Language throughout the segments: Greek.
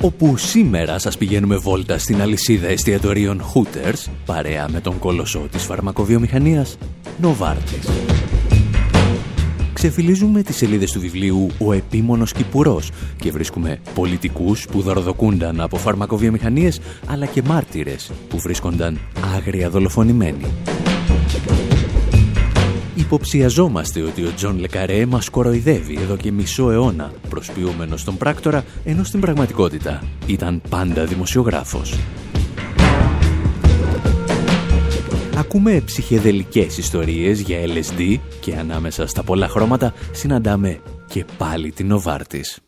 Όπου σήμερα σας πηγαίνουμε βόλτα στην αλυσίδα εστιατορίων Hooters, παρέα με τον κολοσσό της φαρμακοβιομηχανίας, Novartis. Ξεφυλλίζουμε τις σελίδες του βιβλίου «Ο επίμονος Κηπουρός» και βρίσκουμε πολιτικούς που δωροδοκούνταν από φαρμακοβιομηχανίες, αλλά και μάρτυρες που βρίσκονταν άγρια δολοφονημένοι. Υποψιαζόμαστε ότι ο Τζον Λε Καρέ μας κοροϊδεύει εδώ και μισό αιώνα, προσποιούμενος τον πράκτορα, ενώ στην πραγματικότητα ήταν πάντα δημοσιογράφος. Ακούμε ψυχεδελικές ιστορίες για LSD και ανάμεσα στα πολλά χρώματα συναντάμε και πάλι την Νοβάρτης.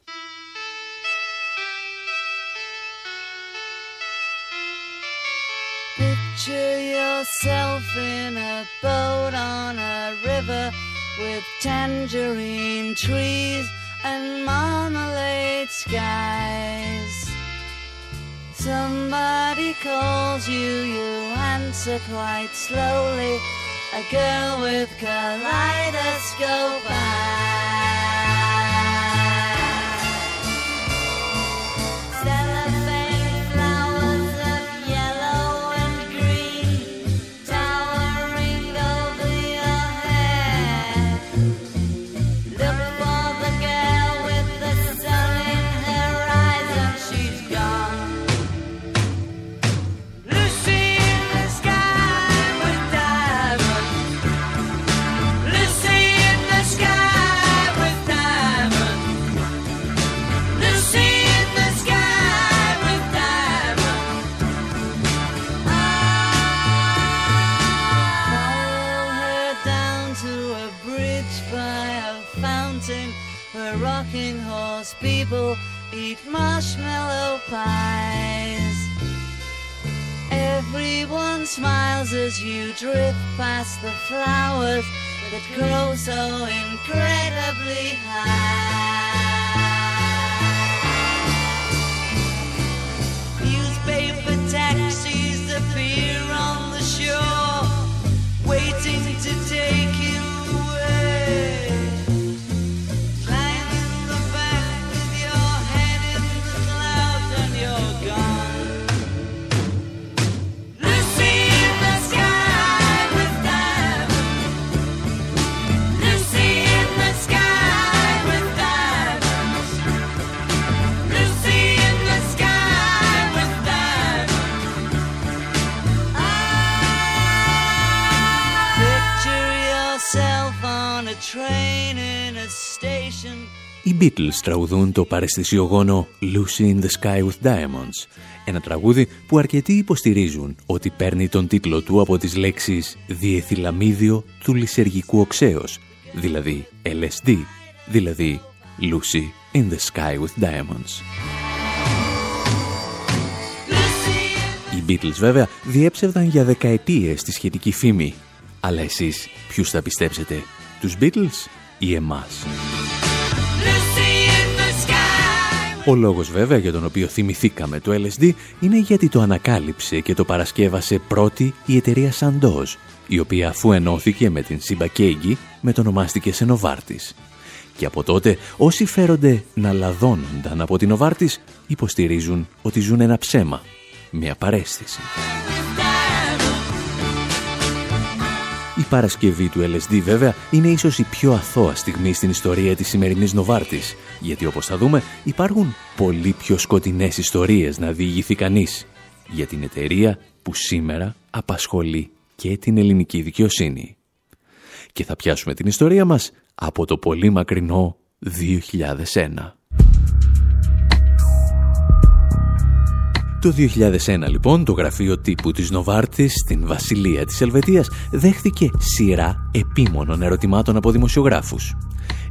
Yourself in a boat on a river with tangerine trees and marmalade skies. Somebody calls you, you answer quite slowly. A girl with kaleidoscope eyes. Eat marshmallow pies. Everyone smiles as you drift past the flowers that grow so incredibly high. Beatles τραγουδούν το παρεστησιογόνο Lucy in the Sky with Diamonds, ένα τραγούδι που αρκετοί υποστηρίζουν ότι παίρνει τον τίτλο του από τις λέξεις «διεθυλαμίδιο του λυσεργικού οξέως», δηλαδή LSD, δηλαδή Lucy in the Sky with Diamonds. Οι Beatles βέβαια διέψευδαν για δεκαετίες τη σχετική φήμη, αλλά εσείς ποιους θα πιστέψετε, τους Beatles ή εμάς; Ο λόγος βέβαια για τον οποίο θυμηθήκαμε το LSD είναι γιατί το ανακάλυψε και το παρασκεύασε πρώτη η εταιρεία Sandoz, η οποία αφού ενώθηκε με την Σίμπα Κέγγι μετονομάστηκε σε Νοβάρτης. Και από τότε όσοι φέρονται να λαδώνονταν από την Νοβάρτης υποστηρίζουν ότι ζουν ένα ψέμα, μια παρέστηση. Παρασκευή του LSD βέβαια είναι ίσως η πιο αθώα στιγμή στην ιστορία της σημερινής Νοβάρτης, γιατί όπως θα δούμε υπάρχουν πολύ πιο σκοτεινές ιστορίες να διηγηθεί κανείς για την εταιρεία που σήμερα απασχολεί και την ελληνική δικαιοσύνη. Και θα πιάσουμε την ιστορία μας από το πολύ μακρινό 2001. Το 2001 λοιπόν το γραφείο τύπου της Νοβάρτης στην Βασιλεία της Ελβετίας δέχθηκε σειρά επίμονων ερωτημάτων από δημοσιογράφους.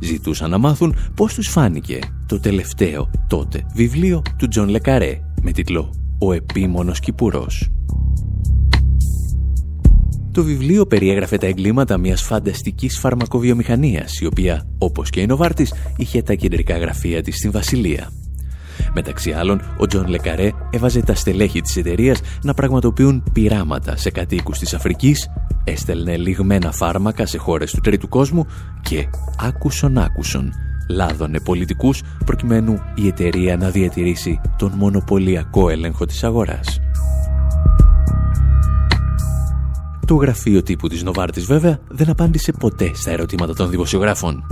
Ζητούσαν να μάθουν πώς τους φάνηκε το τελευταίο τότε βιβλίο του Τζον Λε Καρέ με τίτλο «Ο επίμονος Κηπουρός». Το βιβλίο περιέγραφε τα εγκλήματα μιας φανταστικής φαρμακοβιομηχανίας, η οποία, όπως και η Νοβάρτης, είχε τα κεντρικά γραφεία της στην Βασιλεία. Μεταξύ άλλων, ο Τζον Λε Καρέ έβαζε τα στελέχη της εταιρείας να πραγματοποιούν πειράματα σε κατοίκους της Αφρικής, έστελνε λιγμένα φάρμακα σε χώρες του τρίτου κόσμου και άκουσον άκουσον λάδωνε πολιτικούς προκειμένου η εταιρεία να διατηρήσει τον μονοπωλιακό έλεγχο της αγοράς. Το γραφείο τύπου της Νοβάρτης βέβαια δεν απάντησε ποτέ στα ερωτήματα των δημοσιογράφων.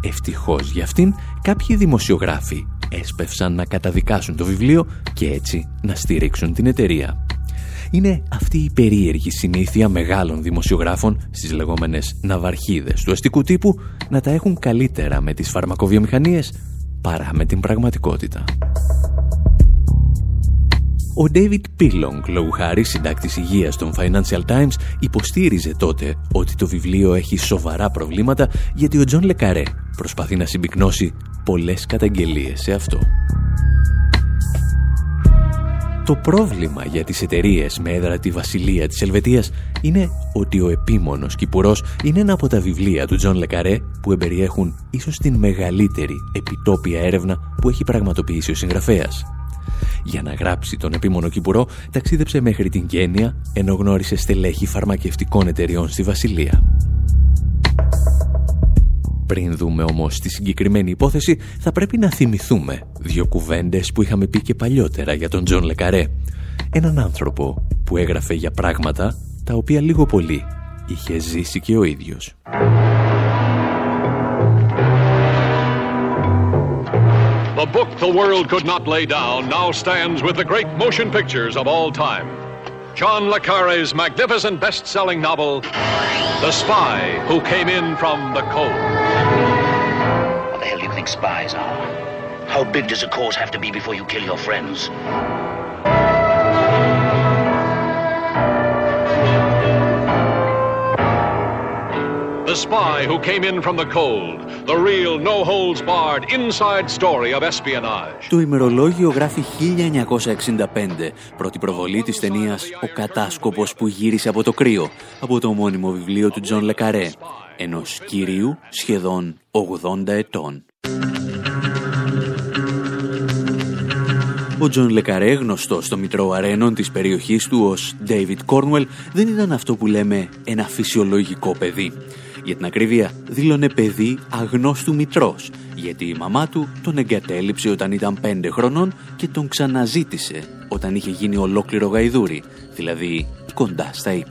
Ευτυχώς για αυτήν κάποιοι δημοσιογράφοι έσπευσαν να καταδικάσουν το βιβλίο και έτσι να στηρίξουν την εταιρεία. Είναι αυτή η περίεργη συνήθεια μεγάλων δημοσιογράφων στις λεγόμενες ναυαρχίδες του αστικού τύπου να τα έχουν καλύτερα με τις φαρμακοβιομηχανίες παρά με την πραγματικότητα. Ο David Pilling, λόγου χάρη συντάκτης υγείας των Financial Times, υποστήριζε τότε ότι το βιβλίο έχει σοβαρά προβλήματα γιατί ο Τζον Λε Καρέ προσπαθεί να συμπυκνώσει πολλές καταγγελίες σε αυτό. Το πρόβλημα για τις εταιρείες με έδρα τη Βασιλεία της Ελβετίας είναι ότι ο επίμονος Κηπουρός είναι ένα από τα βιβλία του Τζον Λε Καρέ που εμπεριέχουν ίσως την μεγαλύτερη επιτόπια έρευνα που έχει πραγματοποιήσει ο συγγραφέας. Για να γράψει τον επίμονο Κηπουρό, ταξίδεψε μέχρι την Κένια, ενώ γνώρισε στελέχη φαρμακευτικών εταιριών στη Βασιλεία. Πριν δούμε όμως τη συγκεκριμένη υπόθεση, θα πρέπει να θυμηθούμε δύο κουβέντες που είχαμε πει και παλιότερα για τον Τζον Λε Καρέ. Έναν άνθρωπο που έγραφε για πράγματα τα οποία λίγο πολύ είχε ζήσει και ο ίδιος. The book the world could not lay down now stands with the great motion pictures of all time. John Le Carre's magnificent best-selling novel, The Spy Who Came In From the Cold. What the hell do you think spies are? How big does a cause have to be before you kill your friends? Spy Who Came In From the Cold. The real, no-holds-barred inside story of espionage. Το ημερολόγιο γράφει 1965, πρώτη προβολή της ταινίας «Ο κατάσκοπος που γύρισε από το κρύο», από το ομώνυμο βιβλίο του Τζον Λε Καρέ, ενός κυρίου σχεδόν 80 ετών. Ο Τζον Λε Καρέ, γνωστός στο μητρώο αρρένων της περιοχής του ως David Cornwell, δεν ήταν αυτό που λέμε ένα φυσιολογικό παιδί. Για την ακρίβεια, δήλωνε παιδί αγνώστου μητρός, γιατί η μαμά του τον εγκατέλειψε όταν ήταν πέντε χρονών και τον ξαναζήτησε όταν είχε γίνει ολόκληρο γαϊδούρι, δηλαδή κοντά στα 20.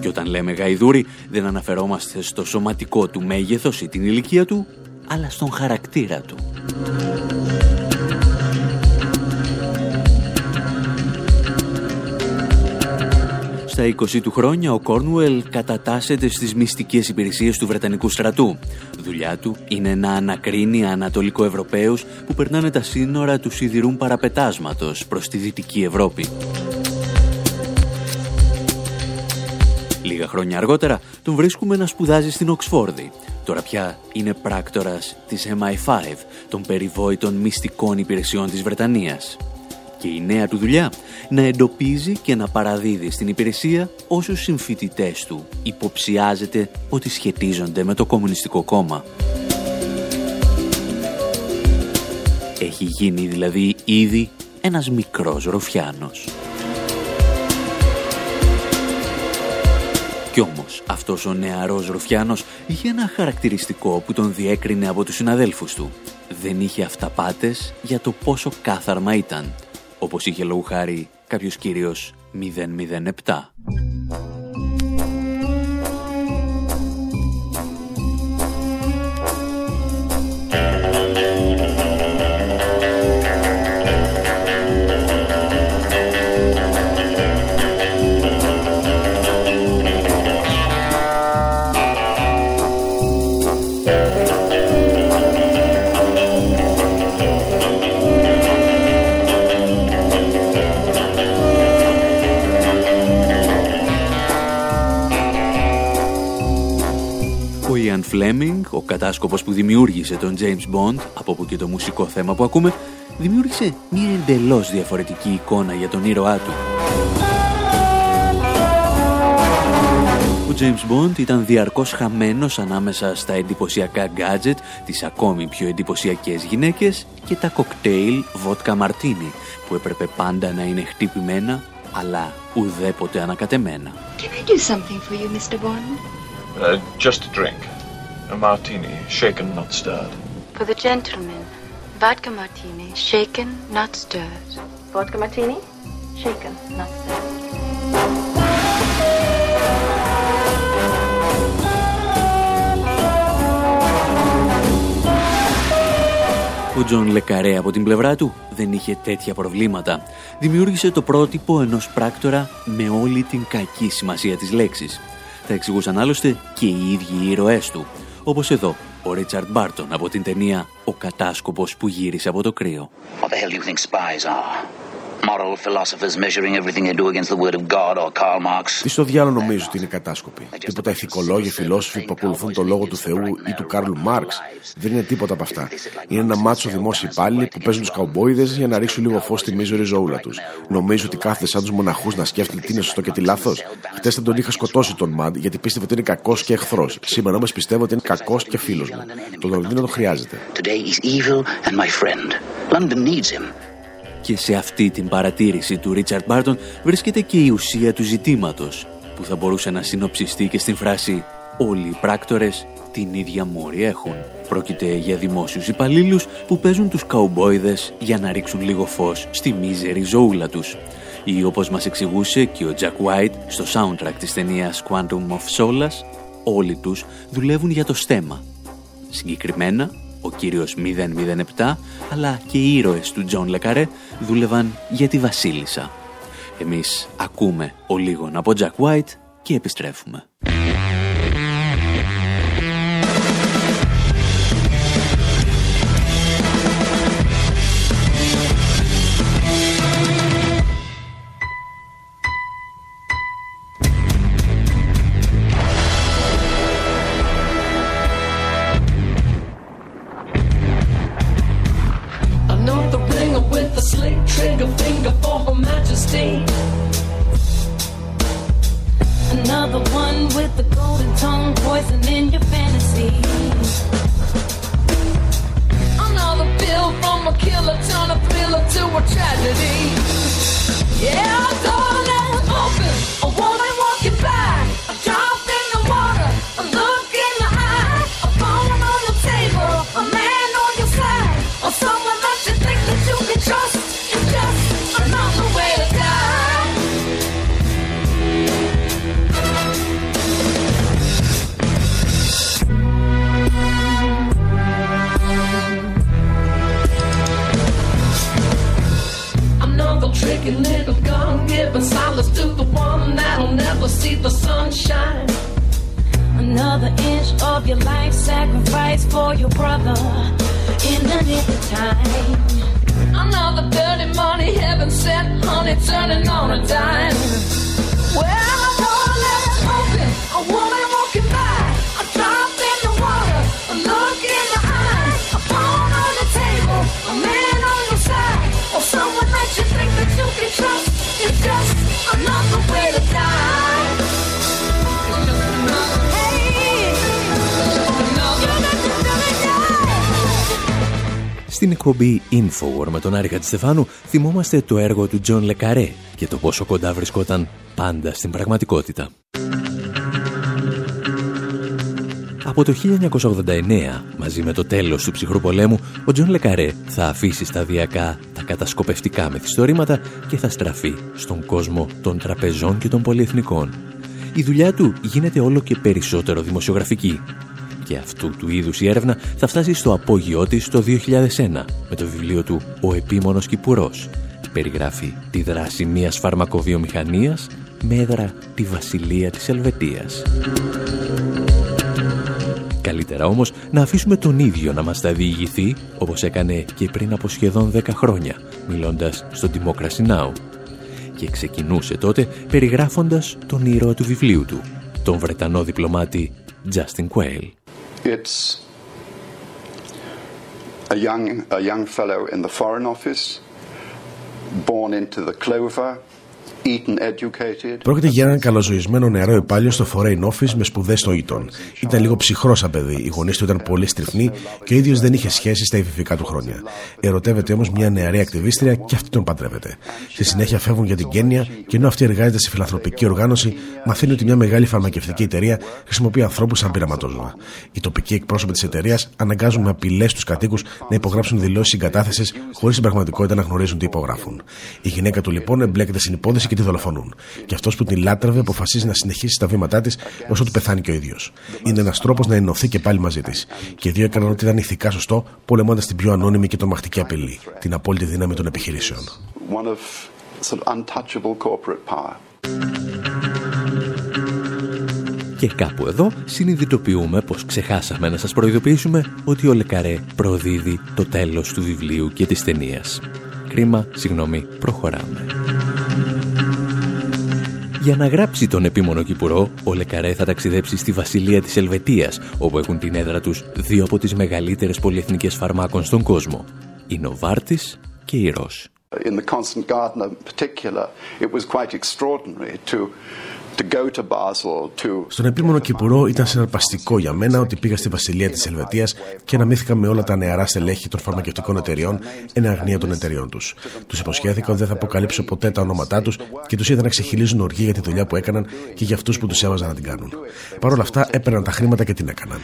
Και όταν λέμε γαϊδούρι, δεν αναφερόμαστε στο σωματικό του μέγεθος ή την ηλικία του, αλλά στον χαρακτήρα του. Στα 20 του χρόνια ο Κόρνουελ κατατάσσεται στις μυστικές υπηρεσίες του Βρετανικού στρατού. Δουλειά του είναι να ανακρίνει Ανατολικοευρωπαίους που περνάνε τα σύνορα του σιδηρούν παραπετάσματος προς τη Δυτική Ευρώπη. Λίγα χρόνια αργότερα τον βρίσκουμε να σπουδάζει στην Οξφόρδη. Τώρα πια είναι πράκτορας της MI5, των περιβόητων μυστικών υπηρεσιών της Βρετανίας. Και η νέα του δουλειά να εντοπίζει και να παραδίδει στην υπηρεσία όσους συμφοιτητές του υποψιάζεται ότι σχετίζονται με το Κομμουνιστικό Κόμμα. Έχει γίνει δηλαδή ήδη ένας μικρός ροφιάνος. Κι όμως αυτός ο νεαρός Ρουφιάνος είχε ένα χαρακτηριστικό που τον διέκρινε από τους συναδέλφους του. Δεν είχε αυταπάτες για το πόσο κάθαρμα ήταν, όπως είχε λόγου χάρη κάποιος κύριος 007. Ian Fleming, ο κατάσκοπος που δημιούργησε τον James Bond, από που και το μουσικό θέμα που ακούμε, δημιούργησε μια εντελώς διαφορετική εικόνα για τον ήρωά του. Ο James Bond ήταν διαρκώς χαμένος ανάμεσα στα εντυπωσιακά γκάτζετ, τις ακόμη πιο εντυπωσιακές γυναίκες και τα κοκτέιλ βότκα μαρτίνι, που έπρεπε πάντα να είναι χτυπημένα, αλλά ουδέποτε ανακατεμένα. Can I do something for you, Mr. A martini, shaken, not stirred. For the gentleman, vodka martini, shaken, not stirred. Vodka martini, shaken, not stirred. Ο Τζον Λεκαρέ από την πλευρά του δεν είχε τέτοια προβλήματα. Δημιούργησε το πρότυπο ενός πράκτορα με όλη την κακή σημασία της λέξης. Τα εξηγούσαν άλλωστε και οι ίδιοι οι ήρωές του. Όπως εδώ, ο Ρίτσαρντ Μπάρτον από την ταινία «Ο κατάσκοπος που γύρισε από το κρύο». What the hell do you think spies are? Moral philosophers measuring everything they do against the word of God or Karl Marx. Τι στο διάολο νομίζω ότι είναι κατάσκοποι. Τίποτα ηθικολόγοι, φιλόσοφοι που ακολουθούν το λόγο του Θεού ή του Κάρλ Μάρξ. Δεν είναι τίποτα από αυτά. Είναι ένα μάτσο δημόσιοι υπάλληλοι που παίζουν τους καουμπόιδε για να ρίξουν λίγο φως στη μίζωρη ζωούλα τους. Νομίζω ότι κάθεται σαν τους μοναχούς να σκέφτεται τι είναι σωστό και τι λάθος. Χτες δεν τον είχα σκοτώσει τον Μαντ γιατί πίστευε ότι είναι κακός και εχθρός. Σήμερα όμως πιστεύω ότι είναι κακός και φίλος μου. Το Λονδίνο το χρειάζεται. Today he's evil and my friend. London needs him. Και σε αυτή την παρατήρηση του Ρίτσαρτ Μπάρτον βρίσκεται και η ουσία του ζητήματος, που θα μπορούσε να συνοψιστεί και στην φράση «Όλοι οι πράκτορες την ίδια μούρη έχουν». Πρόκειται για δημόσιους υπαλλήλους που παίζουν τους καουμπόιδες για να ρίξουν λίγο φως στη μίζερη ζωούλα τους. Ή όπως μας εξηγούσε και ο Jack White στο soundtrack της ταινίας Quantum of Solace, όλοι τους δουλεύουν για το στέμμα. Συγκεκριμένα, ο κύριος 007, αλλά και οι ήρωες του Τζον Λε Καρέ δούλευαν για τη Βασίλισσα. Εμείς ακούμε ο λίγον από Jack White και επιστρέφουμε. And in your fantasies. Another from a killer, turn a thriller to a tragedy. Yeah, in silence to the one that'll never see the sunshine. Another inch of your life sacrificed for your brother in the nick of time. Another dirty money heaven sent, honey, turning on a dime. Well, I know I left open, a woman walking by, a drop in the water, a look in the eye, a pawn on the table, a man on your side, or someone that you think that you can trust. Στην εκπομπή Infowar με τον Άρη Χατζηστεφάνου θυμόμαστε το έργο του Τζον Λε Καρέ και το πόσο κοντά βρισκόταν πάντα στην πραγματικότητα. Από το 1989, μαζί με το τέλος του ψυχρού πολέμου, ο Τζον Λε Καρέ θα αφήσει σταδιακά τα κατασκοπευτικά μυθιστορήματα και θα στραφεί στον κόσμο των τραπεζών και των πολυεθνικών. Η δουλειά του γίνεται όλο και περισσότερο δημοσιογραφική και αυτού του είδους η έρευνα θα φτάσει στο απόγειό της το 2001 με το βιβλίο του «Ο επίμονος Κηπουρός». Περιγράφει τη δράση μιας φαρμακοβιομηχανίας με έδρα τη Βασιλεία της Ελβετίας. Καλύτερα όμως να αφήσουμε τον ίδιο να μας τα διηγηθεί, όπως έκανε και πριν από σχεδόν 10 χρόνια, μιλώντας στο Democracy Now! Και ξεκινούσε τότε περιγράφοντας τον ήρωα του βιβλίου του, τον Βρετανό διπλωμάτη Justin Quayle. It's a young, a young fellow in the Foreign Office, born into the clover Πρόκειται για έναν καλοζωισμένο νεαρό υπάλληλο στο Foreign Office με σπουδές στο Eton. Ήταν λίγο ψυχρός σαν παιδί, οι γονείς του ήταν πολύ στριφνοί και ο ίδιος δεν είχε σχέση στα υφηφικά του χρόνια. Ερωτεύεται όμως μια νεαρή ακτιβίστρια και αυτή τον παντρεύεται. Στη συνέχεια φεύγουν για την Κένια και ενώ αυτή εργάζεται σε φιλανθρωπική οργάνωση, μαθαίνει ότι μια μεγάλη φαρμακευτική εταιρεία χρησιμοποιεί ανθρώπους σαν πειραματόζωα. Οι τοπικοί εκπρόσωποι της εταιρείας αναγκάζουν με απειλές τους κατοίκους να υπογράψουν δηλώσεις συγκατάθεσης χωρίς στην πραγματικότητα να γνωρίζουν τι υπογράφουν. Η γυναίκα του λοιπόν εμπλέκεται στην υπόθεση και τη δολοφονούν. Και αυτός που την λάτρευε αποφασίζει να συνεχίσει τα βήματά της όσο του πεθάνει και ο ίδιος. Είναι ένας τρόπος να ενωθεί και πάλι μαζί της. Και οι δύο έκαναν ό,τι ήταν ηθικά σωστό, πολεμώντας την πιο ανώνυμη και τρομακτική απειλή, την απόλυτη δύναμη των επιχειρήσεων. Και κάπου εδώ συνειδητοποιούμε πως ξεχάσαμε να σας προειδοποιήσουμε ότι ο Λεκαρέ προδίδει το τέλος του βιβλίου και της ταινίας. Κρίμα, συγγνώμη, προχωράμε. Για να γράψει τον επίμονο Κυπουρό, ο Λεκαρέ θα ταξιδέψει στη Βασιλεία της Ελβετίας, όπου έχουν την έδρα τους δύο από τις μεγαλύτερες πολυεθνικές φαρμάκων στον κόσμο, η Νοβάρτης και η Ρος. In the Constant Gardener particular, it was quite extraordinary to στον επίμονο Κυπουρό ήταν συναρπαστικό για μένα ότι πήγα στη Βασιλεία της Ελβετίας και αναμίθηκα με όλα τα νεαρά στελέχη των φαρμακευτικών εταιριών εν αγνία των εταιριών τους. Τους υποσχέθηκα ότι δεν θα αποκαλύψω ποτέ τα ονόματά τους και τους είδα να ξεχυλίζουν οργή για τη δουλειά που έκαναν και για αυτούς που τους έβαζαν να την κάνουν. Παρ' όλα αυτά έπαιρναν τα χρήματα και την έκαναν.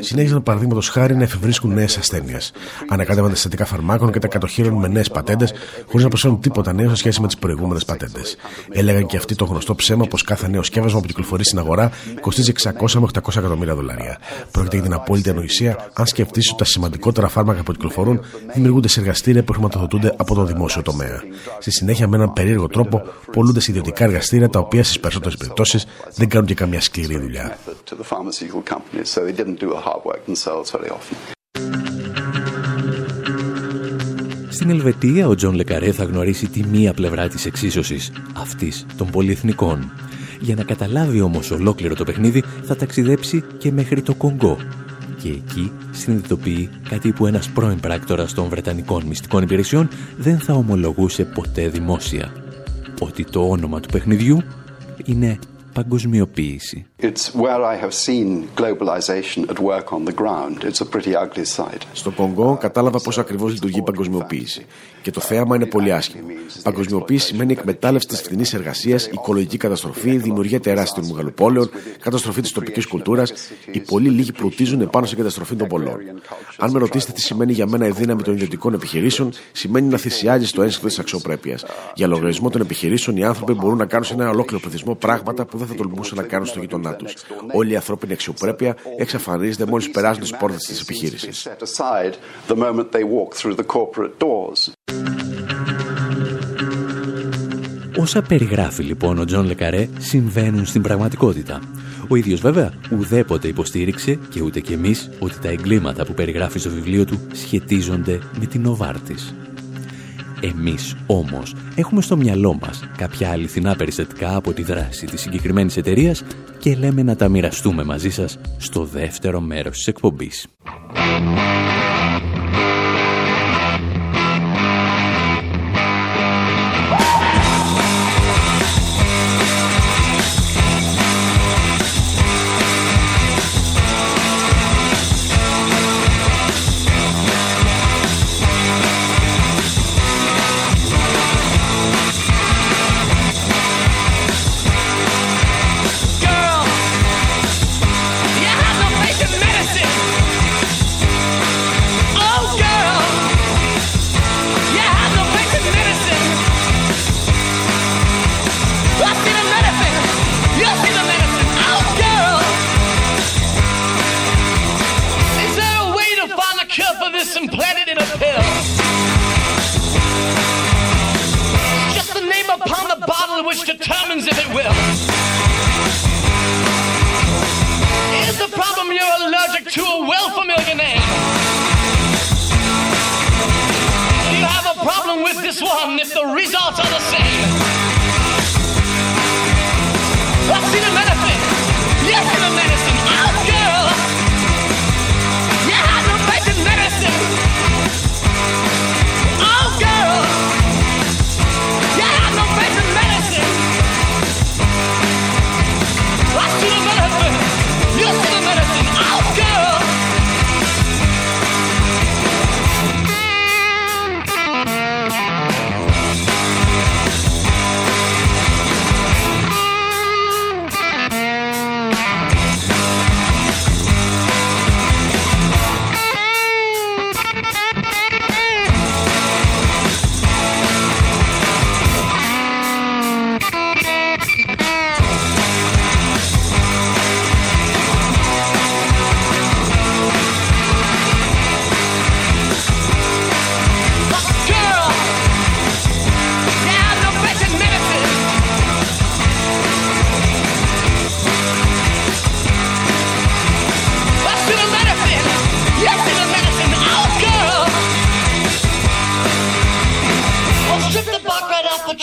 Συνέχιζαν παραδείγματος χάρη να εφευρίσκουν νέες ασθένειες κατέβαν τα συστατικά φαρμάκων και τα κατοχύρωνουν με νέες πατέντες, χωρίς να προσφέρουν τίποτα νέο σε σχέση με τις προηγούμενες πατέντες. Έλεγαν και αυτοί το γνωστό ψέμα πως κάθε νέο σκεύασμα που κυκλοφορεί στην αγορά κοστίζει 600 με 800 εκατομμύρια δολάρια. Πρόκειται για την απόλυτη ανοησία αν σκεφτείς ότι τα σημαντικότερα φάρμακα που κυκλοφορούν δημιουργούνται σε εργαστήρια που χρηματοδοτούνται από το δημόσιο τομέα. Στη συνέχεια, με έναν περίεργο τρόπο, πολλούνται σε ιδιωτικά εργαστήρια τα οποία στις περισσότερες περιπτώσεις δεν κάνουν και καμιά σκληρή δουλειά. Στην Ελβετία ο Τζον Λε Καρέ θα γνωρίσει τη μία πλευρά της εξίσωσης, αυτής των πολυεθνικών. Για να καταλάβει όμως ολόκληρο το παιχνίδι θα ταξιδέψει και μέχρι το Κονγκό. Και εκεί συνειδητοποιεί κάτι που ένας πρώην πράκτορας των Βρετανικών μυστικών υπηρεσιών δεν θα ομολογούσε ποτέ δημόσια. Ότι το όνομα του παιχνιδιού είναι παγκοσμιοποίηση. Στο Κονγκό κατάλαβα πώς ακριβώς λειτουργεί η παγκοσμιοποίηση. Και το θέαμα είναι πολύ άσχημο. Παγκοσμιοποίηση σημαίνει εκμετάλλευση της φθηνής εργασίας, οικολογική καταστροφή, δημιουργία τεράστιων μεγαλοπόλεων, καταστροφή της τοπικής κουλτούρας. Οι πολύ λίγοι πλουτίζουν πάνω στην καταστροφή των πολλών. Αν με ρωτήσετε τι σημαίνει για μένα η δύναμη των ιδιωτικών επιχειρήσεων, σημαίνει να θυσιάζει το ένσυχο της αξιοπρέπειας. Για λογαριασμό των επιχειρήσεων, οι άνθρωποι μπορούν να κάνουν σε ένα ολόκληρο πληθυσμό πράγματα που δεν θα τολμούσαν να κάνουν στο γειτονά τους. Όλη η ανθρώπινη αξιοπρέπεια εξαφανίζεται μόλις περάσουν τις πόρτες της επιχείρησης. Όσα περιγράφει λοιπόν ο Τζον Λε Καρέ συμβαίνουν στην πραγματικότητα. Ο ίδιος βέβαια ουδέποτε υποστήριξε και ούτε κι εμείς ότι τα εγκλήματα που περιγράφει στο βιβλίο του σχετίζονται με την Οβάρτης. Εμείς όμως έχουμε στο μυαλό μας κάποια αληθινά περιστατικά από τη δράση της συγκεκριμένης εταιρείας και λέμε να τα μοιραστούμε μαζί σας στο δεύτερο μέρος της εκπομπής. this one if the results are the same.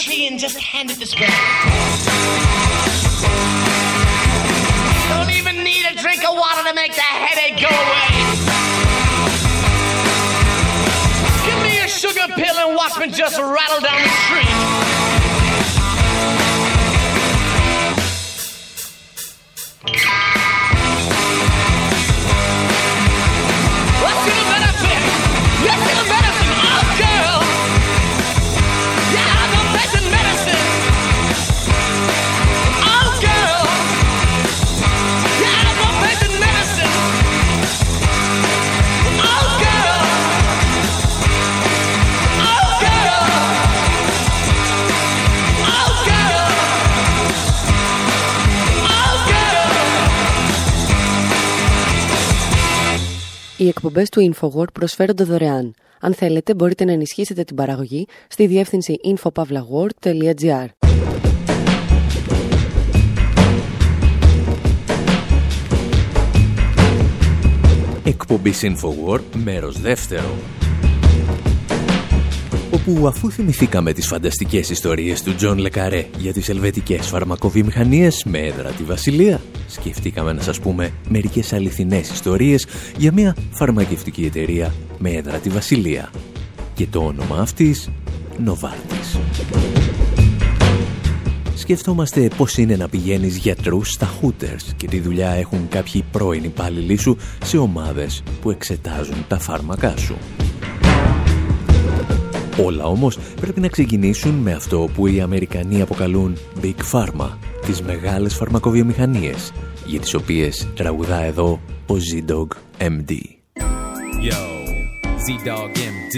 Tree and just hand it to Scratch. Don't even need a drink of water to make the headache go away. Give me a sugar pill and watch me just rattle down the street. Οι εκπομπές του Infowar προσφέρονται δωρεάν. Αν θέλετε μπορείτε να ενισχύσετε την παραγωγή στη διεύθυνση info παύλα war.gr Εκπομπή Infowar, μέρος δεύτερο όπου αφού θυμηθήκαμε τις φανταστικές ιστορίες του Τζον Λε Καρέ για τις ελβετικές φαρμακοβιομηχανίες με έδρα τη Βασιλεία, σκεφτήκαμε να σας πούμε μερικές αληθινές ιστορίες για μια φαρμακευτική εταιρεία με έδρα τη Βασιλεία. Και το όνομα αυτής, Νοβάρτης. Σκεφτόμαστε πώς είναι να πηγαίνεις γιατρούς στα Hooters και τη δουλειά έχουν κάποιοι πρώην υπάλληλοι σου σε ομάδες που εξετάζουν τα φάρμακά σου. Όλα όμως πρέπει να ξεκινήσουν με αυτό που οι Αμερικανοί αποκαλούν Big Pharma, τις μεγάλες φαρμακοβιομηχανίες, για τις οποίες τραγουδά εδώ ο Z-Dog MD. Yo, Z-Dog MD,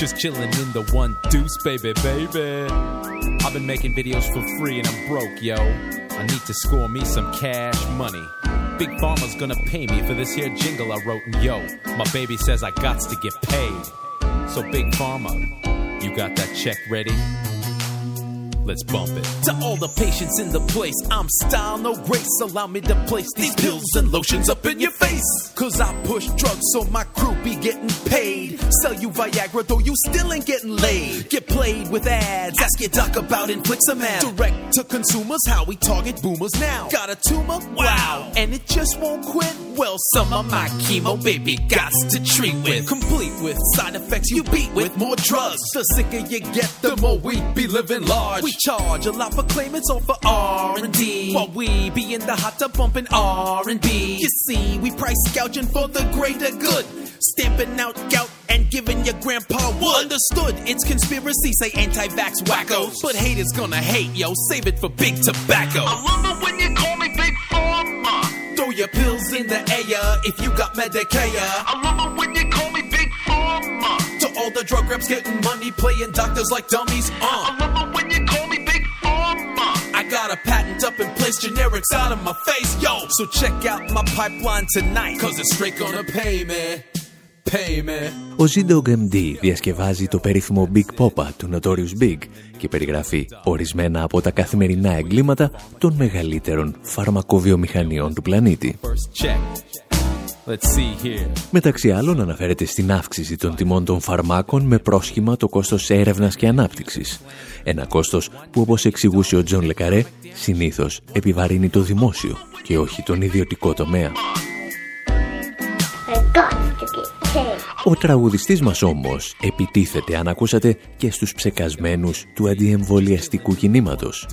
just chilling in the one deuce, baby, baby. I've been making videos for free and I'm broke, yo. I need to score me some cash money. Big Pharma's gonna pay me for this here jingle I wrote, and yo, my baby says I got to get paid. So Big Pharma, You got that check ready? Let's bump it. To all the patients in the place, I'm style, no grace. Allow me to place these pills and lotions up in your face. Cause I push drugs so my crew be getting paid. Sell you Viagra though you still ain't getting laid. Get played with ads. Ask your doc about infliximab. Direct to consumers, how we target boomers now. Got a tumor? Wow. And it just won't quit? Well, some of my chemo, baby, got to treat with. Complete with side effects you beat with more drugs. The sicker you get, the more we be living large. We charge a lot for claimants or for R&D. While we be in the hot tub bumping R&B. You see, we price gouging for the greater good. Stamping out gout and giving your grandpa wood. Understood, it's conspiracy, say anti-vax wackos. But haters gonna hate, yo, save it for big tobacco. I love it when you call me Big Pharma. Throw your pills in the air if you got Medicare. I love it when you all the drug reps getting money, playing doctors like dummies. Uh. I love it when you call me Big Pharma. I got a patent up and place generics out of my face, yo. So check out my pipeline tonight, cause it's straight gonna pay me. Ο ZDoggMD διασκευάζει το περίφημο Big Poppa του Notorious B.I.G. και περιγράφει ορισμένα από τα καθημερινά εγκλήματα των μεγαλύτερων φαρμακοβιομηχανιών του πλανήτη. Μεταξύ άλλων αναφέρεται στην αύξηση των τιμών των φαρμάκων με πρόσχημα το κόστος έρευνας και ανάπτυξης. Ένα κόστος που όπως εξηγούσε ο Τζον Λε Καρέ συνήθως επιβαρύνει το δημόσιο και όχι τον ιδιωτικό τομέα. Ο τραγουδιστής μας όμως επιτίθεται, αν ακούσατε, και στους ψεκασμένους του αντιεμβολιαστικού κινήματος.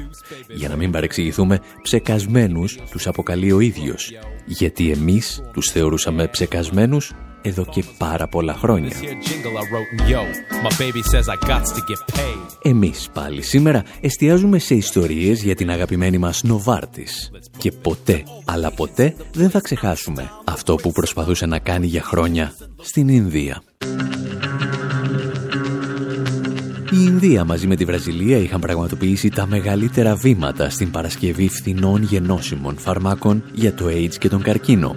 Για να μην παρεξηγηθούμε, ψεκασμένους τους αποκαλεί ο ίδιος. Γιατί εμείς τους θεωρούσαμε ψεκασμένους εδώ και πάρα πολλά χρόνια. Εμείς πάλι σήμερα εστιάζουμε σε ιστορίες για την αγαπημένη μας Νοβάρτης. Και ποτέ, αλλά ποτέ δεν θα ξεχάσουμε αυτό που προσπαθούσε να κάνει για χρόνια στην Ινδία. Η Ινδία μαζί με τη Βραζιλία είχαν πραγματοποιήσει τα μεγαλύτερα βήματα στην παρασκευή φθηνών γενώσιμων φαρμάκων για το AIDS και τον καρκίνο.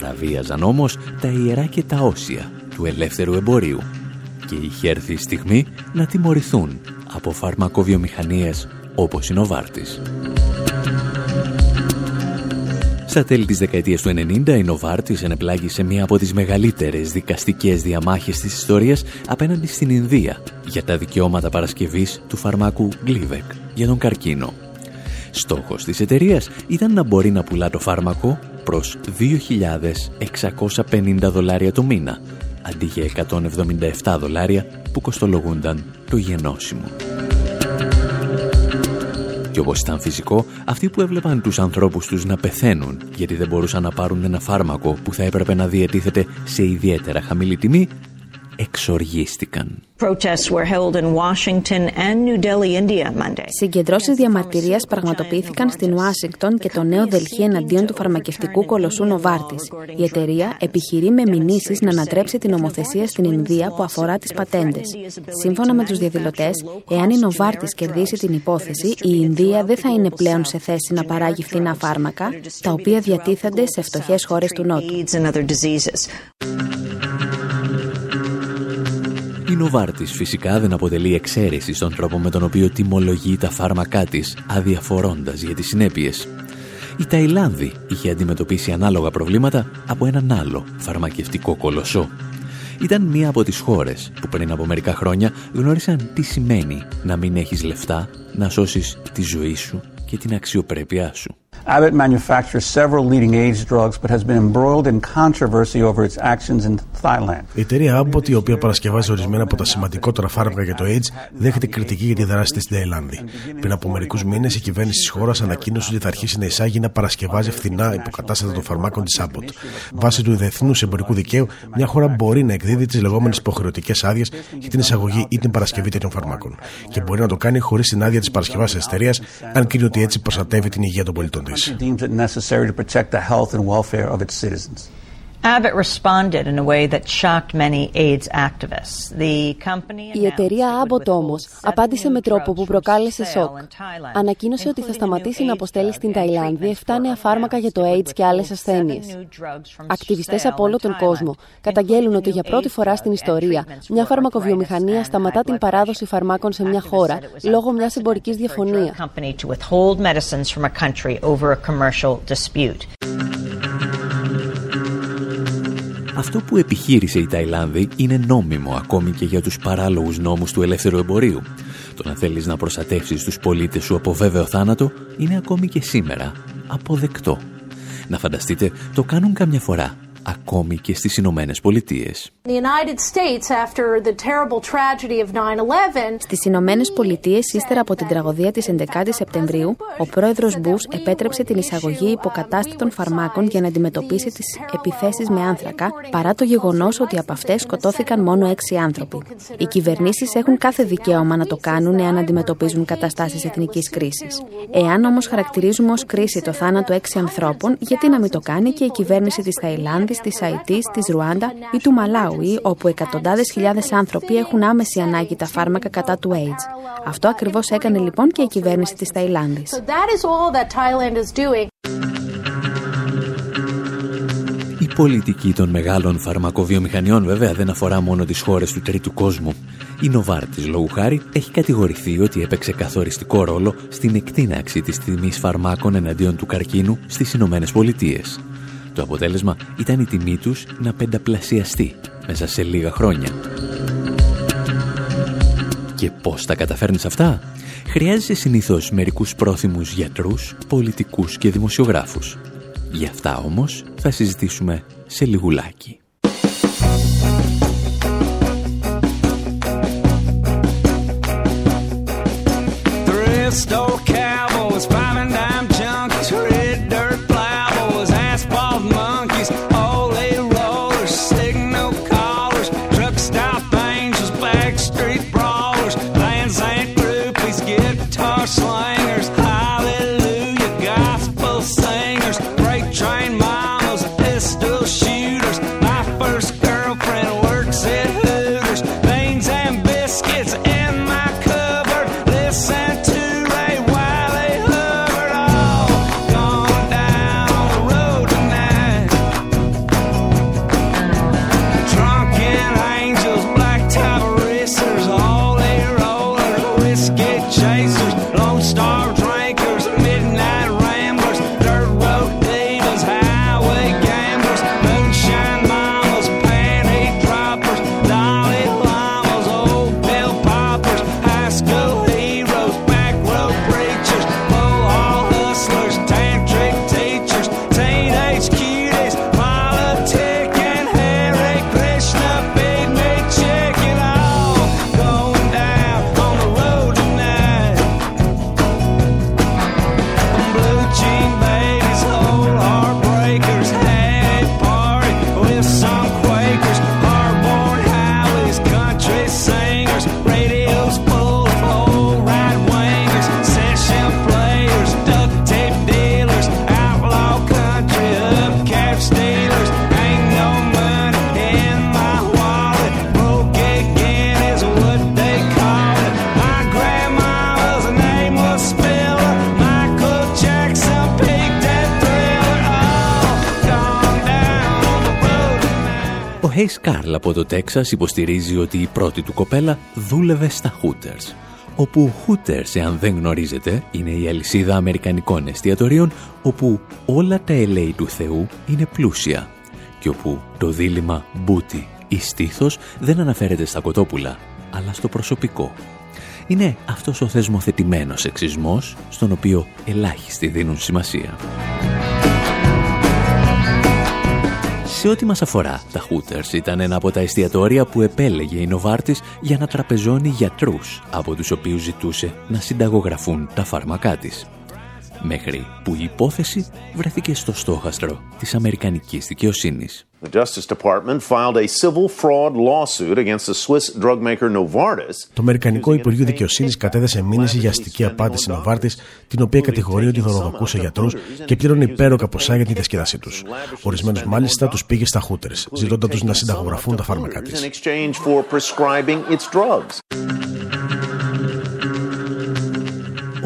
Παραβίαζαν όμως τα ιερά και τα όσια του ελεύθερου εμπορίου και είχε έρθει η στιγμή να τιμωρηθούν από φαρμακοβιομηχανίες όπως η Νοβάρτης. Στα τέλη της δεκαετίας του 90 η Νοβάρτης ενεπλάγει σε μία από τις μεγαλύτερες δικαστικές διαμάχες της ιστορίας απέναντι στην Ινδία για τα δικαιώματα παρασκευής του φαρμάκου Gleevec για τον καρκίνο. Στόχος της εταιρείας ήταν να μπορεί να πουλά το φάρμακο προς 2.650 δολάρια το μήνα, αντί για 177 δολάρια που κοστολογούνταν το γενώσιμο. Και όπως ήταν φυσικό, αυτοί που έβλεπαν τους ανθρώπους τους να πεθαίνουν γιατί δεν μπορούσαν να πάρουν ένα φάρμακο που θα έπρεπε να διατίθεται σε ιδιαίτερα χαμηλή τιμή, εξοργίστηκαν. Συγκεντρώσεις διαμαρτυρίας πραγματοποιήθηκαν στην Ουάσιγκτον και το νέο Δελχή εναντίον του φαρμακευτικού κολοσσού Νοβάρτης. Η εταιρεία επιχειρεί με μηνύσεις να ανατρέψει την νομοθεσία στην Ινδία που αφορά τις πατέντες. Σύμφωνα με τους διαδηλωτές, εάν η Νοβάρτης κερδίσει την υπόθεση, η Ινδία δεν θα είναι πλέον σε θέση να παράγει φθηνά φάρμακα, τα οποία διατίθενται σε φτωχές χώρες του Νότου. Η Νοβάρτης φυσικά δεν αποτελεί εξαίρεση στον τρόπο με τον οποίο τιμολογεί τα φάρμακά της, αδιαφορώντας για τις συνέπειες. Η Ταϊλάνδη είχε αντιμετωπίσει ανάλογα προβλήματα από έναν άλλο φαρμακευτικό κολοσσό. Ήταν μία από τις χώρες που πριν από μερικά χρόνια γνώρισαν τι σημαίνει να μην έχεις λεφτά, να σώσεις τη ζωή σου και την αξιοπρέπειά σου. Abbott manufactures several leading AIDS drugs but has been embroiled in controversy over its actions in Thailand. Η εταιρεία Abbott, η οποία παρασκευάζει ορισμένα από τα σημαντικότερα φάρμακα για το AIDS, δέχεται κριτική για τη δράση της στην Ταϊλάνδη. Πριν από μερικούς μήνες, η κυβέρνηση της χώρας ανακοίνωσε ότι θα αρχίσει να εισάγει να παρασκευάζει φθηνά υποκατάστατα των φαρμάκων της Abbott. Βάσει του διεθνούς εμπορικού δικαίου, μια χώρα μπορεί να εκδίδει τις λεγόμενες υποχρεωτικές άδειες για την εισαγωγή ή την παρασκευή τέτοιων φαρμάκων. Και μπορεί να το κάνει χωρίς την άδεια της παρασκευάς της εταιρείας, αν κρίνει ότι έτσι προστατεύει την υγεία των πολιτών της. Deems it necessary to protect the health and welfare of its citizens. Abbott responded in a way that shocked many AIDS activists. The company Η εταιρεία Abbott όμως απάντησε με τρόπο που προκάλεσε σοκ. Ανακοίνωσε ότι θα σταματήσει να αποστέλει στην Ταϊλάνδη 7 νέα φάρμακα για το AIDS και άλλες ασθένειες. Ακτιβιστές από όλο τον κόσμο καταγγέλουν ότι για πρώτη φορά στην ιστορία μια φαρμακοβιομηχανία σταματά την παράδοση φαρμάκων σε μια χώρα λόγω μιας εμπορικής διαφωνίας. Αυτό που επιχείρησε η Ταϊλάνδη είναι νόμιμο ακόμη και για τους παράλογους νόμους του ελεύθερου εμπορίου. Το να θέλεις να προστατεύσεις τους πολίτες σου από βέβαιο θάνατο είναι ακόμη και σήμερα αποδεκτό. Να φανταστείτε, το κάνουν καμιά φορά ακόμη και στις Ηνωμένες Πολιτείες. Στις Ηνωμένες Πολιτείες, ύστερα από την τραγωδία της 11η Σεπτεμβρίου, ο πρόεδρος Μπούς επέτρεψε την εισαγωγή υποκατάστατων φαρμάκων για να αντιμετωπίσει τις επιθέσεις με άνθρακα, παρά το γεγονός ότι από αυτές σκοτώθηκαν μόνο έξι άνθρωποι. Οι κυβερνήσεις έχουν κάθε δικαίωμα να το κάνουν εάν αντιμετωπίζουν καταστάσεις εθνικής κρίσης. Εάν όμως χαρακτηρίζουμε ως κρίση το θάνατο έξι ανθρώπων, γιατί να μην το κάνει και η κυβέρνηση της Θαϊλάνδης της Αϊτής, της Ρουάντα ή του Μαλάουι, όπου εκατοντάδες χιλιάδες άνθρωποι έχουν άμεση ανάγκη τα φάρμακα κατά του AIDS. Αυτό ακριβώς έκανε λοιπόν και η κυβέρνηση της Ταϊλάνδης. Η πολιτική των μεγάλων φαρμακοβιομηχανιών βέβαια δεν αφορά μόνο τις χώρες του τρίτου κόσμου. Η Νοβάρτης λόγου χάρη έχει κατηγορηθεί ότι έπαιξε καθοριστικό ρόλο στην εκτείναξη της τιμής φαρμάκων εναντίον του καρκίνου στις Ηνωμένες Πολιτείες. Το αποτέλεσμα ήταν η τιμή τους να πενταπλασιαστεί μέσα σε λίγα χρόνια. Και πώς τα καταφέρνεις αυτά; Χρειάζεσαι συνήθως μερικούς πρόθυμους γιατρούς, πολιτικούς και δημοσιογράφους. Γι' αυτά όμως θα συζητήσουμε σε λιγουλάκι. Drunken angels, black από το Τέξας υποστηρίζει ότι η πρώτη του κοπέλα δούλευε στα Hooters όπου Hooters, εάν δεν γνωρίζετε, είναι η αλυσίδα αμερικανικών εστιατορίων όπου όλα τα LA του Θεού είναι πλούσια και όπου το δίλημα μπούτι ή στήθος δεν αναφέρεται στα κοτόπουλα, αλλά στο προσωπικό. Είναι αυτός ο θεσμοθετημένος εξισμός στον οποίο ελάχιστοι δίνουν σημασία. Σε ό,τι μας αφορά, τα Hooters ήταν ένα από τα εστιατόρια που επέλεγε η Νοβάρτης για να τραπεζώνει γιατρούς, από τους οποίους ζητούσε να συνταγογραφούν τα φάρμακά της. Μέχρι που η υπόθεση βρέθηκε στο στόχαστρο της Αμερικανικής δικαιοσύνης. The Justice Department filed a civil fraud lawsuit against the Swiss drug maker Novartis. Το Αμερικανικό Υπουργείο Δικαιοσύνης κατέθεσε μήνυση για αστική απάντηση Novartis, την οποία κατηγορεί ότι δωροδοκούσε γιατρούς και πλήρωνε υπέροκα ποσά για την διασκεδάσή τους. Ορισμένους μάλιστα τους πήγε στα χούτερς, ζητώντας τους να συνταγογραφούν τα φάρμακά της.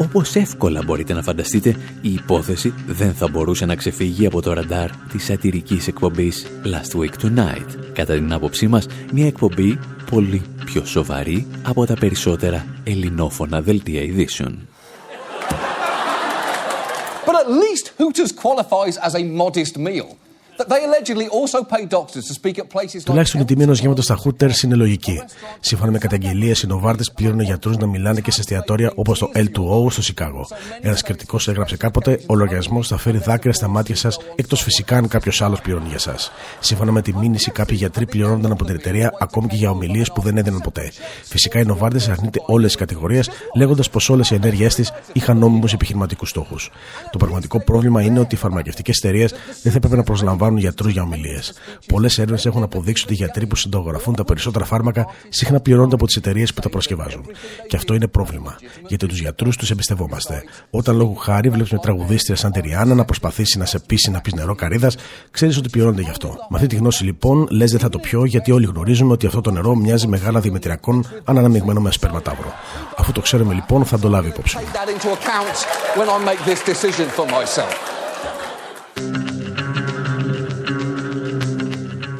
Όπως εύκολα μπορείτε να φανταστείτε, η υπόθεση δεν θα μπορούσε να ξεφύγει από το ραντάρ της σατυρικής εκπομπής Last Week Tonight. Κατά την άποψή μας, μια εκπομπή πολύ πιο σοβαρή από τα περισσότερα ελληνόφωνα δελτία ειδήσεων. But at least Hooters qualifies as a modest meal. Τουλάχιστον η τιμή ενός γεύματος στα Hooters είναι λογική. Σύμφωνα με καταγγελίες, οι Νοβάρτες πλήρωνε γιατρούς να μιλάνε και σε εστιατόρια όπως το L2O στο Σικάγο. Ένας κριτικός έγραψε κάποτε: Ο λογαριασμός θα φέρει δάκρυα στα μάτια σας, εκτός φυσικά αν κάποιος άλλος πληρώνει για εσά. Σύμφωνα με τη μήνυση, κάποιοι γιατροί πληρώνονταν από την εταιρεία ακόμη και για ομιλίες που δεν έδιναν ποτέ. Φυσικά οι Νοβάρτες αρνείται όλες τις κατηγορίες, λέγοντας πως όλες οι ενέργειές της είχαν νόμιμους επιχειρηματικούς στόχους. Το πραγματικό πρόβλημα είναι ότι οι φαρμακευτικές εταιρείες δεν θα έπρεπε να προσλαμβάνουν πάρουν γιατρούς για ομιλίες. Πολλές έρευνες έχουν αποδείξει ότι οι γιατροί που συντογραφούν τα περισσότερα φάρμακα συχνά πληρώνονται από τις εταιρείες που τα προσκευάζουν. Και αυτό είναι πρόβλημα. Γιατί τους γιατρούς τους εμπιστευόμαστε. Όταν λόγω χάρη βλέπεις μια τραγουδίστρια σαν τη Ριάννα να προσπαθήσει να σε πείσει να πεις νερό καρύδας, ξέρεις ότι πληρώνεται γι' αυτό. Με αυτή τη γνώση λοιπόν λες δεν θα το πιω γιατί όλοι γνωρίζουμε ότι αυτό το νερό μοιάζει μεγάλα δημητριακών αν αναμειγμένο με σπερματάβρο. Αφού το ξέρουμε λοιπόν θα το λάβει υπόψη.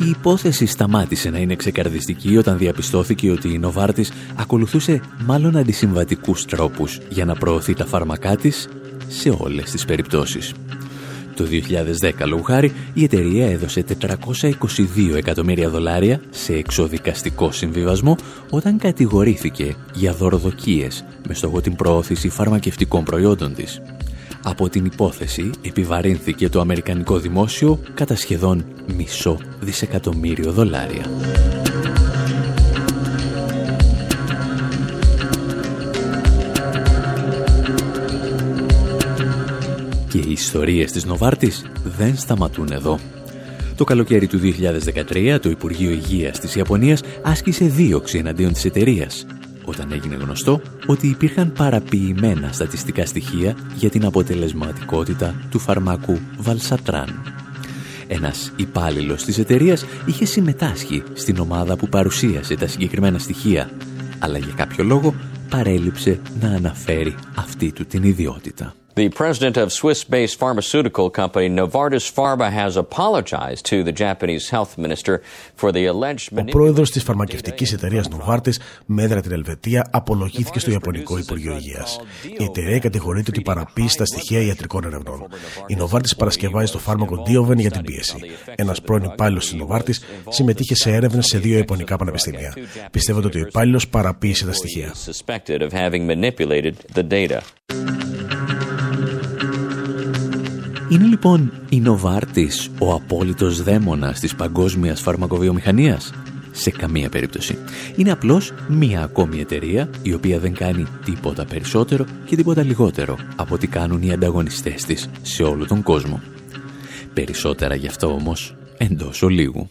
Η υπόθεση σταμάτησε να είναι ξεκαρδιστική όταν διαπιστώθηκε ότι η Νοβάρτης ακολουθούσε μάλλον αντισυμβατικούς τρόπους για να προωθεί τα φάρμακά της σε όλες τις περιπτώσεις. Το 2010, λόγου χάρη, η εταιρεία έδωσε 422 εκατομμύρια δολάρια σε εξοδικαστικό συμβιβασμό όταν κατηγορήθηκε για δωροδοκίες με στόχο την προώθηση φαρμακευτικών προϊόντων της. Από την υπόθεση επιβαρύνθηκε το αμερικανικό δημόσιο κατά σχεδόν μισό δισεκατομμύριο δολάρια. Και οι ιστορίες της Νοβάρτης δεν σταματούν εδώ. Το καλοκαίρι του 2013 το Υπουργείο Υγείας της Ιαπωνίας άσκησε δίωξη εναντίον της εταιρείας όταν έγινε γνωστό ότι υπήρχαν παραποιημένα στατιστικά στοιχεία για την αποτελεσματικότητα του φαρμάκου Βαλσατράν. Ένας υπάλληλος της εταιρείας είχε συμμετάσχει στην ομάδα που παρουσίασε τα συγκεκριμένα στοιχεία, αλλά για κάποιο λόγο παρέλειψε να αναφέρει αυτή του την ιδιότητα. The president of Swiss-based pharmaceutical company Novartis Pharma has apologized to the Japanese health minister for the alleged Ο πρόεδρος της φαρμακευτικής εταιρείας Novartis με έδρα την Ελβετία απολογήθηκε στο Ιαπωνικό Υπουργείο Υγείας. Η εταιρεία κατηγορείται ότι παραποιεί στα στοιχεία ιατρικών ερευνών. Η Novartis παρασκευάζει το φάρμακο Dioven για την πίεση. Ένας πρώην υπάλληλος της Novartis συμμετείχε σε έρευνες σε δύο ιαπωνικά πανεπιστήμια. Πιστεύονται ότι ο υπάλληλος παραποίησε τα στοιχεία. Είναι λοιπόν η Νοβάρτης ο απόλυτος δαίμονας της παγκόσμιας φαρμακοβιομηχανίας; Σε καμία περίπτωση. Είναι απλώς μία ακόμη εταιρεία η οποία δεν κάνει τίποτα περισσότερο και τίποτα λιγότερο από ό,τι κάνουν οι ανταγωνιστές της σε όλο τον κόσμο. Περισσότερα γι' αυτό όμως εντός ολίγου.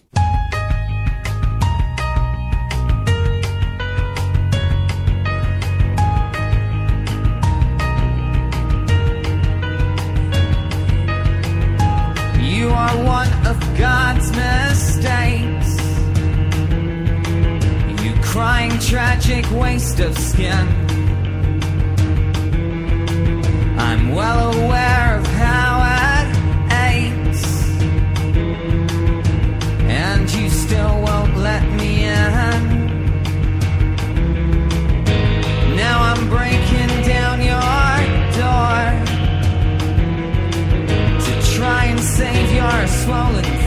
tragic waste of skin. I'm well aware of how it aches, and you still won't let me in. Now I'm breaking down your door to try and save your swollen.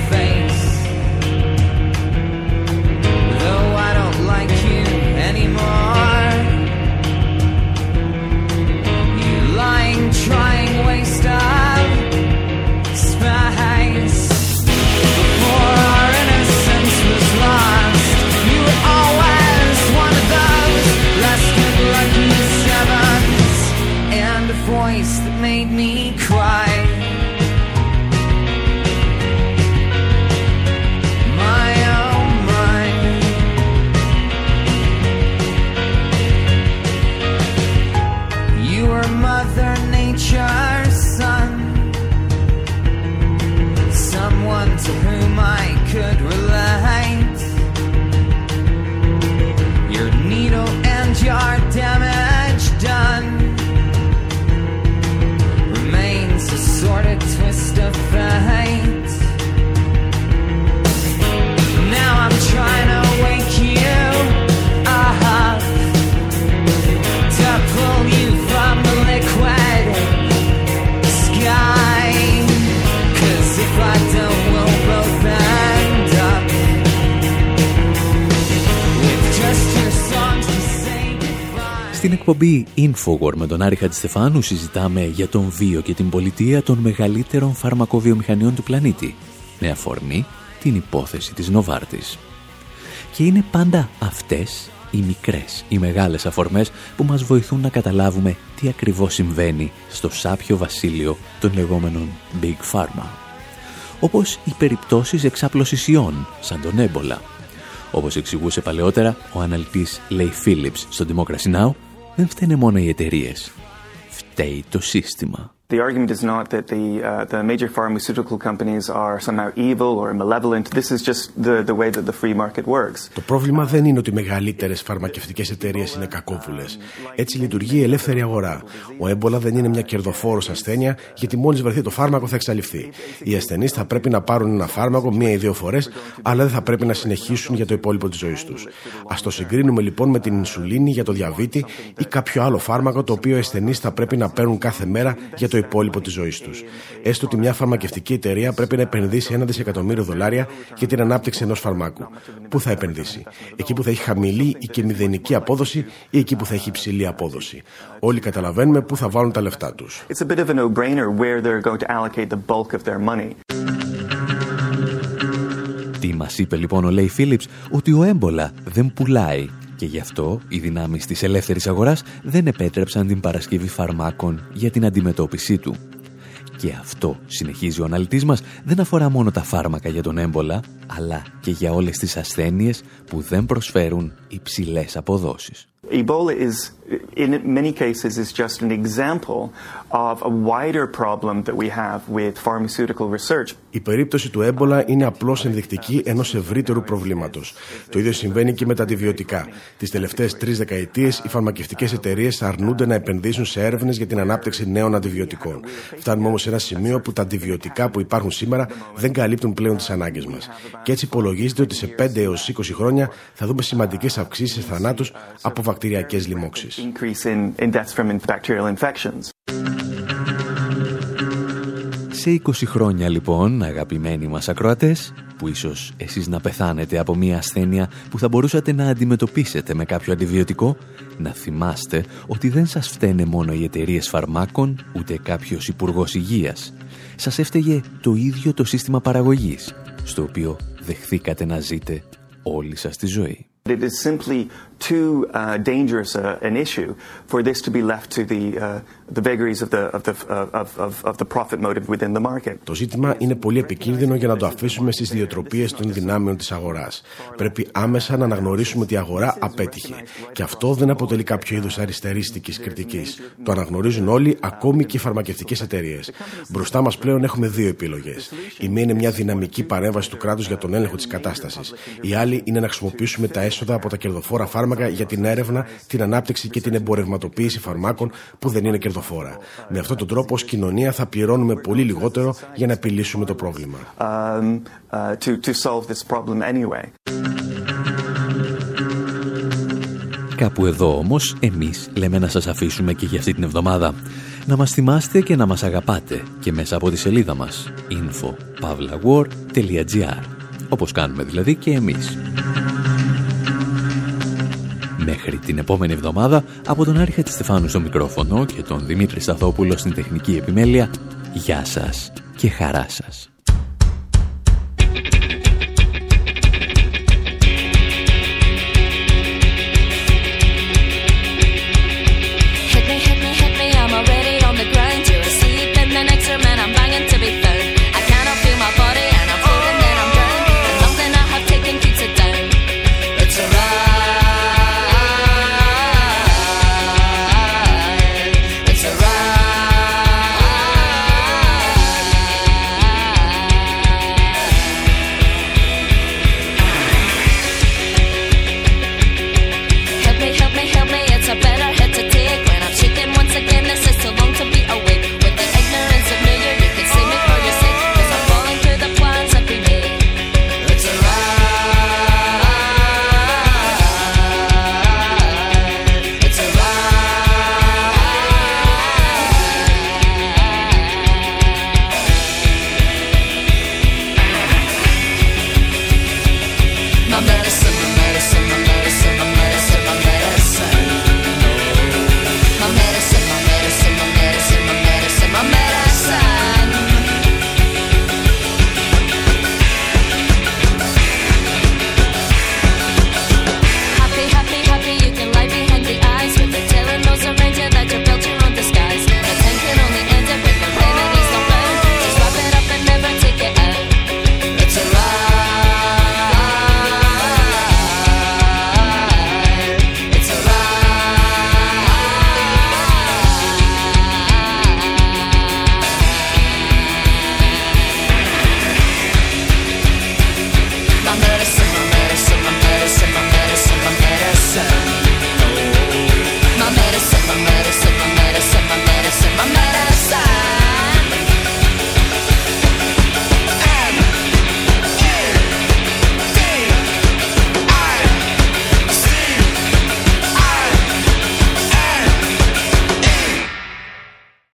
Infowar με τον Άρη Χατζηστεφάνου συζητάμε για τον βίο και την πολιτεία των μεγαλύτερων φαρμακοβιομηχανιών του πλανήτη, με αφορμή την υπόθεση της Νοβάρτης. Και είναι πάντα αυτές οι μικρές, οι μεγάλες αφορμές που μας βοηθούν να καταλάβουμε τι ακριβώς συμβαίνει στο σάπιο βασίλειο των λεγόμενων Big Pharma. Όπως οι περιπτώσεις εξάπλωσης ιών, σαν τον έμπολα. Όπως εξηγούσε παλαιότερα ο αναλυτής Λέι Phillips στο Democracy Now, δεν φταίνε μόνο οι εταιρείες. Φταίει το σύστημα. The argument is not that the, uh, the major pharmaceutical companies are somehow evil or malevolent. This is just the, the way that the free market works. Το πρόβλημα δεν είναι ότι οι μεγαλύτερες φαρμακευτικές εταιρείες είναι κακόβουλες. Έτσι λειτουργεί η ελεύθερη αγορά. Ο έμπολα δεν είναι μια κερδοφόρος ασθένεια, γιατί μόλις βρεθεί το φάρμακο θα εξαλειφθεί. Οι ασθενείς θα πρέπει να πάρουν ένα φάρμακο μία ή δύο φορές, αλλά δεν θα πρέπει να συνεχίσουν για το υπόλοιπο της ζωής τους. Α το συγκρίνουμε λοιπόν με την ινσουλίνη για το διαβήτη ή κάποιο άλλο φάρμακο το οποίο οι ασθενείς θα πρέπει να παίρνουν κάθε μέρα για το υπόλοιπο της ζωής τους. Έστω ότι μια φαρμακευτική εταιρεία πρέπει να επενδύσει ένα δισεκατομμύριο δολάρια για την ανάπτυξη ενός φαρμάκου. Πού θα επενδύσει, εκεί που θα έχει χαμηλή ή και μηδενική απόδοση ή εκεί που θα έχει υψηλή απόδοση. Όλοι καταλαβαίνουμε πού θα βάλουν τα λεφτά τους. Τι μας είπε λοιπόν ο Λέι Φίλιπς ότι ο έμπολα δεν πουλάει και γι' αυτό οι δυνάμεις της ελεύθερης αγοράς δεν επέτρεψαν την παρασκευή φαρμάκων για την αντιμετώπιση του. Και αυτό, συνεχίζει ο αναλυτής μας, δεν αφορά μόνο τα φάρμακα για τον έμπολα, αλλά και για όλες τις ασθένειες που δεν προσφέρουν υψηλές αποδόσεις. Ebola is, in many cases, is just an example of a wider problem that we have with pharmaceutical research. Η περίπτωση του έμπολα είναι απλώς ενδεικτική ενός ευρύτερου προβλήματος. Το ίδιο συμβαίνει και με τα αντιβιωτικά. Τις τελευταίες τρεις δεκαετίες, οι φαρμακευτικές εταιρείες αρνούνται να επενδύσουν σε έρευνες για την ανάπτυξη νέων αντιβιωτικών. Φτάνουμε όμως σε ένα σημείο που τα αντιβιωτικά που υπάρχουν σήμερα δεν καλύπτουν πλέον τις ανάγκες μας. Και έτσι υπολογίζεται ότι σε 5 έως 20 χρόνια θα δούμε σημαντικές αυξήσεις θανάτου από βακτηριακές λοιμώξεις. Σε 20 χρόνια λοιπόν, αγαπημένοι μας ακροατές, που ίσως εσείς να πεθάνετε από μια ασθένεια που θα μπορούσατε να αντιμετωπίσετε με κάποιο αντιβιωτικό, να θυμάστε ότι δεν σας φταίνε μόνο οι εταιρείες φαρμάκων, ούτε κάποιος υπουργός υγείας. Σας έφταιγε το ίδιο το σύστημα παραγωγής, στο οποίο δεχθήκατε να ζείτε όλη σας τη ζωή. It is simply too uh, dangerous uh, an issue for this to be left to the, uh, the vagaries of the, of, the, of, of, of the profit motive within the market. Το ζήτημα είναι πολύ επικίνδυνο για να το αφήσουμε στις διοτροπίες των δυνάμεων της αγοράς. Πρέπει άμεσα να αναγνωρίσουμε ότι η αγορά απέτυχε. Και αυτό δεν αποτελεί κάποιο είδους αριστερίστικης κριτικής. Το αναγνωρίζουν όλοι, ακόμη και οι φαρμακευτικές εταιρείες. Μπροστά μας πλέον έχουμε δύο επιλογές. Η μία είναι μια δυναμική παρέμβαση του κράτους για τον έλεγχο της κατάστασης. Η άλλη είναι να χρησιμοποιήσουμε τα έσοδα από τα κερδοφόρα φάρμακα για την έρευνα, την ανάπτυξη και την εμπορευματοποίηση φαρμάκων που δεν είναι κερδοφόρα. Με αυτόν τον τρόπο, ως κοινωνία, θα πληρώνουμε πολύ λιγότερο για να επιλύσουμε το πρόβλημα. Um, uh, to, to solve this problem anyway. Κάπου εδώ όμως εμείς λέμε να σας αφήσουμε και για αυτή την εβδομάδα. Να μας θυμάστε και να μας αγαπάτε και μέσα από τη σελίδα μας info.pavlawar.gr όπως κάνουμε δηλαδή και εμείς. Μέχρι την επόμενη εβδομάδα, από τον Άρη Στεφάνου στο μικρόφωνο και τον Δημήτρη Σταθόπουλο στην τεχνική επιμέλεια, γεια σας και χαρά σας.